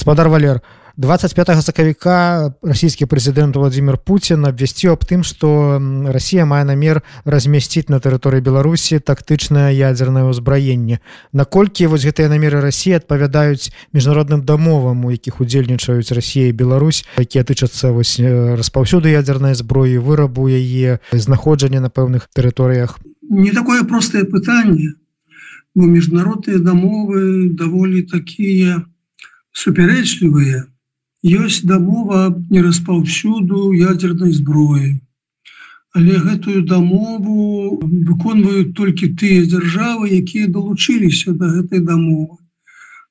Гаспадар Валер, 25 сакавіка расійскі прэзідэнт Владзімир Пуін абвясціў аб тым, што Расія мае намер размясціць на тэрыторыі Беларусі тактычнае ядзернае ўзбраенне. Наколькі вось гэтыя намеры рассіі адпавядаюць міжнародным дамовам, у якіх удзельнічаюць і Беларусь, якія тычацца распаўсюду ядзернай зброі, вырабу яе знаходжання на пэўных тэрыторыях. Не такое простае пытанне, бо міжнародныя дамовы даволі такія супярэчлівыя ёсць дамова нераспаўсюду ядерной зброі. Але гэтую дамову выконваюць толькі тыя дзяржавы, якія далучыліся да гэтай дамовы.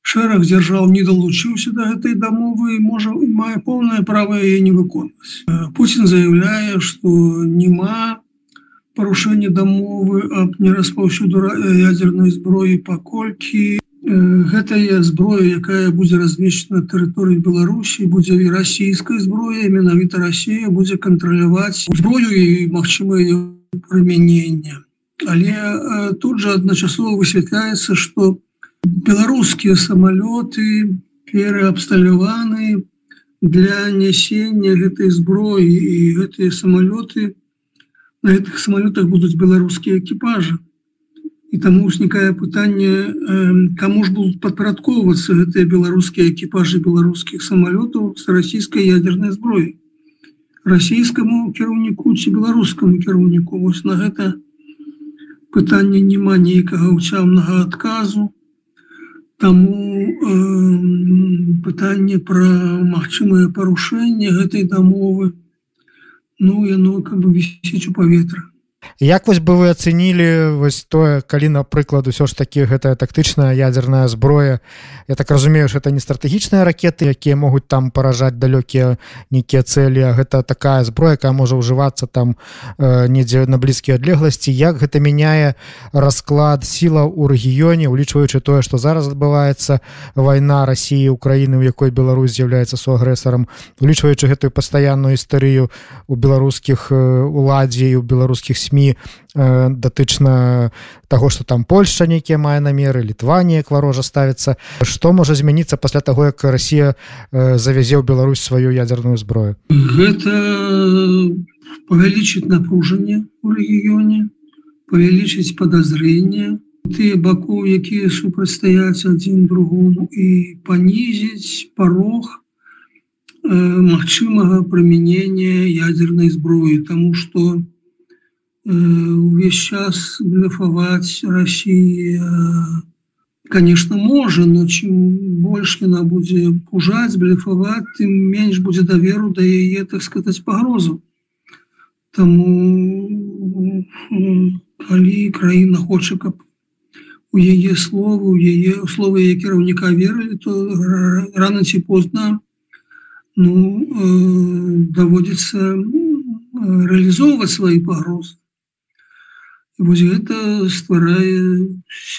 Шэраг дзяржаў не далучыўся да гэтай дамовы можа мае поўнае права яе не выконваць. Пуін заявляе, што няма парушэння дамовы аб нераспаўсюду ядерной зброі паколькі гэтая зброя якая будзе размешчана тэрыторыі беларусі будзе і расійская зброя менавіта Росія будзе кантраляваць зброю і магчымае прымянення але тут же адначасова высвятляецца что беларускія самолеты пераабсталяваны для нясення гэтай зброі і гэтыя самолеты на гэтых самолетах будуць беларускія экіпажы і таму ўзнікае пытанне кому ж будуць падпарадковвацца гэтыя беларускія экіпажы беларускіх самалётаў з расійскай ядерной зброі расійскаму кіраўніку ці беларускаму кіраўніку вось на гэта пытанне няма нейкага ўцямнага адказу Таму э, пытанне пра магчымае парушэнне гэтай дамовы ну яно как бы вісіць у паветра Як вось бы вы ацэнілі вось тое калі напрыклад усё ж такі гэтая тактычная ядерная зброя? Я так разумею что это не стратэгічныя ракеты якія могуць там паражаць далёкія нейкія цэлі гэта такая зброя якая можа ўжывацца там э, недзе на блізкія адлегласці. Як гэта мяняе расклад сіла ў рэгіёне улічваючы тое што зараз адбываецца вайна Росіі Украіны у якой Беларусь з'яўляецца суагрэсарам улічваючы гэтую пастаянную істэрыю у беларускіх уладзе і у беларускіх сМ э, датычна таго что там Польша нейкія мае намеры літва неяк варожа ставіцца. Что можа змяніцца пасля таго як Росія э, завязе ў Беларусь сваю ядерную зброю? Гэта павялічыць напружанне у рэгіёне павялічыць подозрение тыя бакоў якія супрацьстаяць адзін другому і панізіць порог э, магчымага прымянення ядерной зброі тому что у увесь час блефовать России конечно можно но чем больше она будет пужать блефовать тем меньше будет доверу да яе так сказать погрозу. Тому коли краіна хочет каб у яе слова у яе условы я кіраўніка веры то рано ці поздно ну э, доводится реализовывать свои погрозы Вось гэта стварае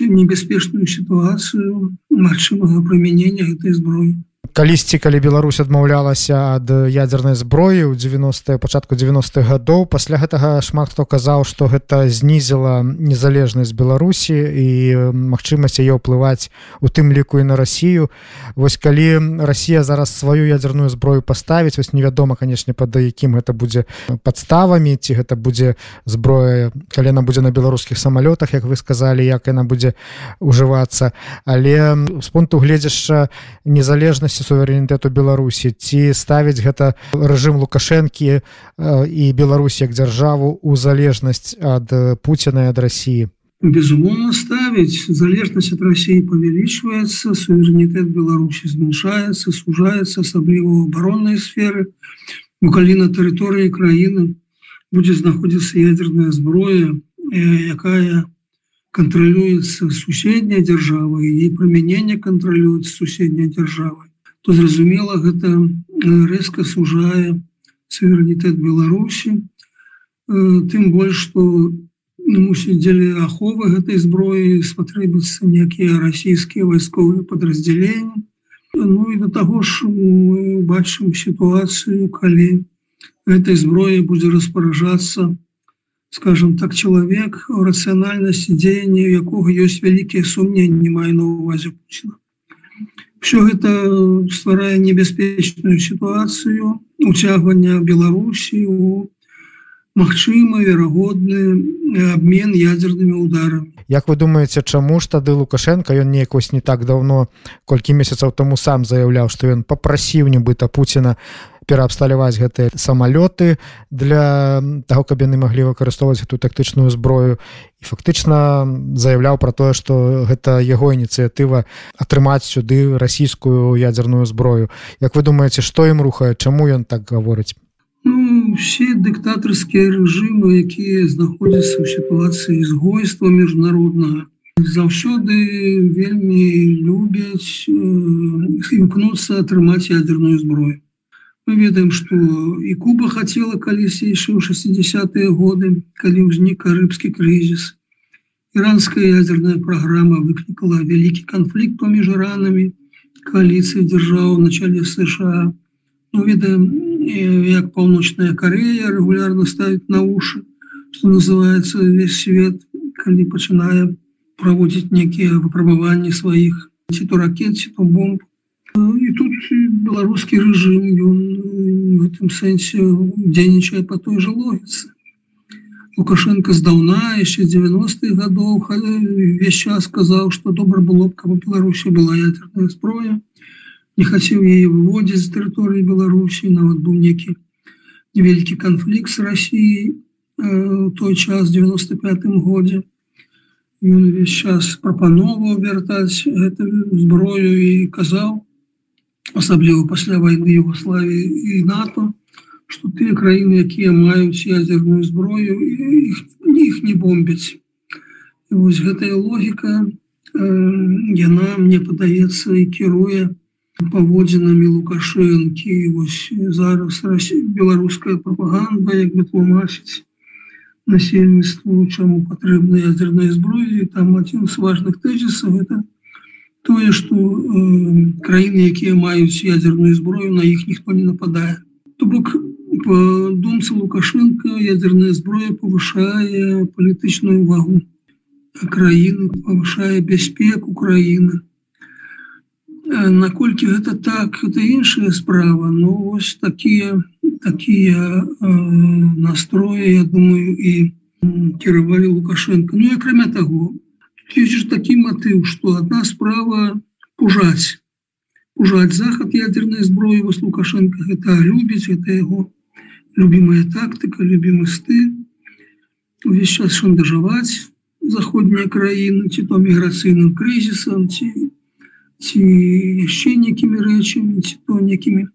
небяспечную сітуацыю магчымага прымянення гэтай зброі калісьці калі Беларусь адмаўлялася ад ядзернай зброі ў 90 пачатку 90-х гадоў пасля гэтага шмат хто казаў што гэта знізіла незалежнасць Беларусі і магчымасць яе ўплываць у тым ліку і на Расію. Вось калі Росія зараз сваю ядзерную зброю паставіць вось невядома канешне пад якім гэта будзе падставамі ці гэта будзе зброя калі яна будзе на беларускіх самалётах як вы сказалі як яна будзе ужывацца але з пункту гледзяшча незалежнасці незалежнасці суверэнітэту беларусі ці ставіць гэта рэжым лукашэнкі і беларусь як дзяржаву у залежнасць ад пуціна ад Росіі безумоўно ставіць. Залежнасць ад Росіі павялічваецца суверэнітэт беларусі змяншаецца сужаецца асабліва абароннай сферы. Ну калі на тэрыторыі краіны будзе знаходзіцца ядерная зброя якая кантралюецца суседняя дзяржава і прымянення кантралюецца суседняй дзяржавай то зразумела гэта рэзка сужае суверэнітэт Беларусі. Тым больш што мусіць дзеля аховы гэтай зброі спатрэбіцца некія расійскія вайсковыя подраздзяленні Ну і да таго ж мы бачым сітуацыю калі этой зброей будет распоряжаться скажем так человек рацыянальнасці дзеяння якога ёсць вялікія сумненні мае на увазе Пуціна все гэта стварае небяспечную сітуацыю уцягвання Беларусі у магчымы верагодны обмен ядернымі ударами. Як вы думаете чаму ж тады лукашенко ён неяк вось не так давно колькі месяцаў тому сам заявляў што ён попрасіў нібыта Пуціна пераабсталяваць гэтыя самалёты для того каб яны маглі выкарыстоўваць эту тактычную зброю. І фактычна заявляў про тое что гэта яго ініцыятыва атрымаць сюды расійскую ядерную зброю. Як вы думаете что ім рухае чаму ён так гаворыць? Ну, все дыктатарскія рэжымы якія знаходзяцца ў сітуацыі згойства міжнароднага заўсёды вельмі любяць э, імкнуцца атрымаць ядерную зброю мы ведаем что і куба хотела калісь яшчэ ў 60-е годы калі ўзнік карыбскі крызіс іранская ядерная праграма выклікала вялікі канфлікт паміж ранамі коаліцыі дзяржаў начале сша. Ну, ведаем як паўночная Корея регулярно ставить на уши что называется весь свет калі пачынае проводить некіе выпрабаванні сваіх ці то ракет ці то бомб. І тут беларускі режим ён в этом сэнсе дзейнічае по той же логіцы лукашенко здаўна еще 90-х годов весь час сказаў что добра было б каб у беларусі была ядерная зброя не хацеў яе выводзіць з тэрыторыі Беларусі нават быў некі невялікі канфлікт з Росіяй э, той час 95 годзе ён увесь час прапановаў вяртаць гэтую зброю і казаў асабліва пасля войны Югославіі і НАТО что тыя краіны якія маюць ядерную зброю іх, іх не бомбяць вось гэтая логіка э, яна мне падаецца і кіруе паводзінамі лукашэнкі вось зараз беларуская прапаганда як бы тлумачыць насельніцтву чаму патрэбна ядерная зброі там адзін з важных тэзісаў это тое што э, краіны якія маюць ядерную зброю на іх ніхто не нападае. То бок по думцы лукашенко ядерная зброя повышае палітычную вагу краіны повышае бяспеку краіны. Наколькі гэта так это іншая справа но ось такія такія э, настроі я думаю і кіравалі лукашенко. Ну акрамя того такі матыў что одна справа пужаць ужаць захад ядерной зброі вас лукашенко гэта любіць это яго любимая тактыка любимы сты увесь час шандажаваць заходнія краіны ці то міграцыйным крызісам ці ці яшчэ некімі рэчамі ці то некімі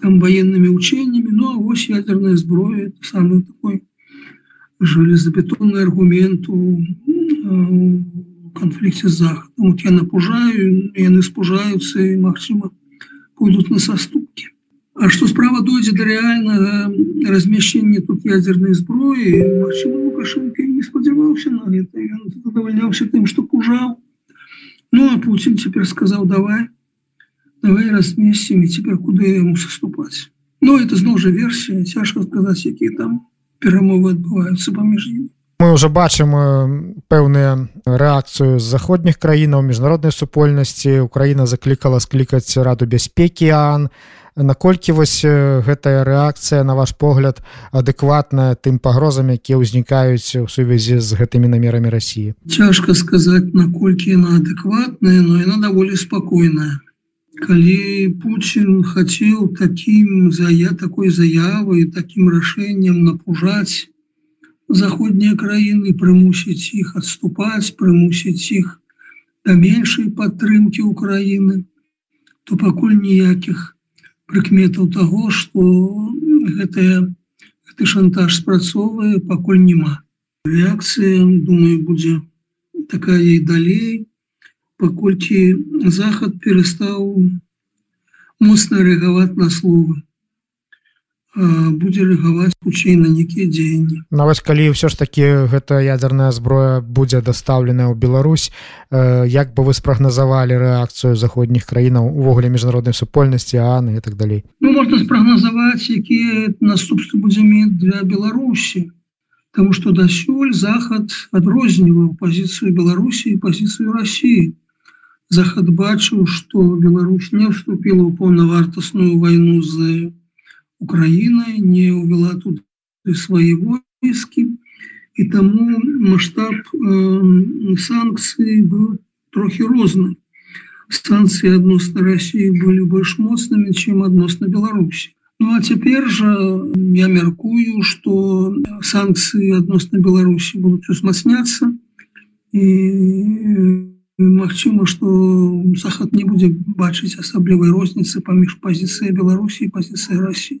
там военными учениями. Ну, ось ядерная зброя это самый такой железобетонный аргумент у конфликте с заходом вот я напужаю яны спужаются и магчыма пойдут на соступки А что справа дойдзе до реального размещения тут ядерной зброи лукашенко не спадзяваўся на это задавальняўся тым что пужаў Ну а Путин теперь сказал давай давай разместим и теперь куда ему соступать но это зноў же версия цяжко сказать якія там перамовы адбываюцца паміж імі мы уже бачым пэўныя рэакцыю з заходніх краінаў міжнароднай супольнасці Украіна заклікала склікаць раду бяспекі ан. Наколькі вось гэтая рэакцыя на ваш погляд адэкватная тым пагрозам якія ўзнікаюць у сувязі з гэтымі намерамі Росіі цяжка сказаць наколькі яна адэкватная но яна даволі спакойная. Калі Путін хацеў таким за я такой заявы таким рашэннем напужаць заходнія краіны прымусіць іх адступаць прымусіць іх да меншай падтрымки Украіны то пакуль ніякіх прыкметаў того что гэтая гэты шантаж спрацоўвае пакуль няма. Реакцыя думаю будзе такая і далей. Паколькі захад перастаў моцна рэагаваць на словы будзе рэагаваць хутчэй на нейкія дзеянні. На вось калі ўсё ж такі гэта ядерная зброя будзе дастаўленая ў Беларусь як бы вы спрагназавалі рэакцыю заходніх краінаў увогуле міжнароднай супольнасці Аны і так далей? Ну можна спрагназаваць якія наступствы будзе мець для Беларусі. Таму што дасюль захад адрозніваў пазіцыю Беларусі і пазіцыю Росіі захад бачыў што Беларусь не вступіла ў паўнавартасную вайну з Украиной не увела тут свои войски и тому масштаб э, санкций был трохи розный станции адносно России были больше моцными чем адносно Беларуси Ну а теперь же я меркую что санкции адносно Беларуси будут узмацняться и Магчыма, што захад не будзе бачыць асаблівай розніцы паміж пазіцыяй Беларусі і пазіцыяй Росіі.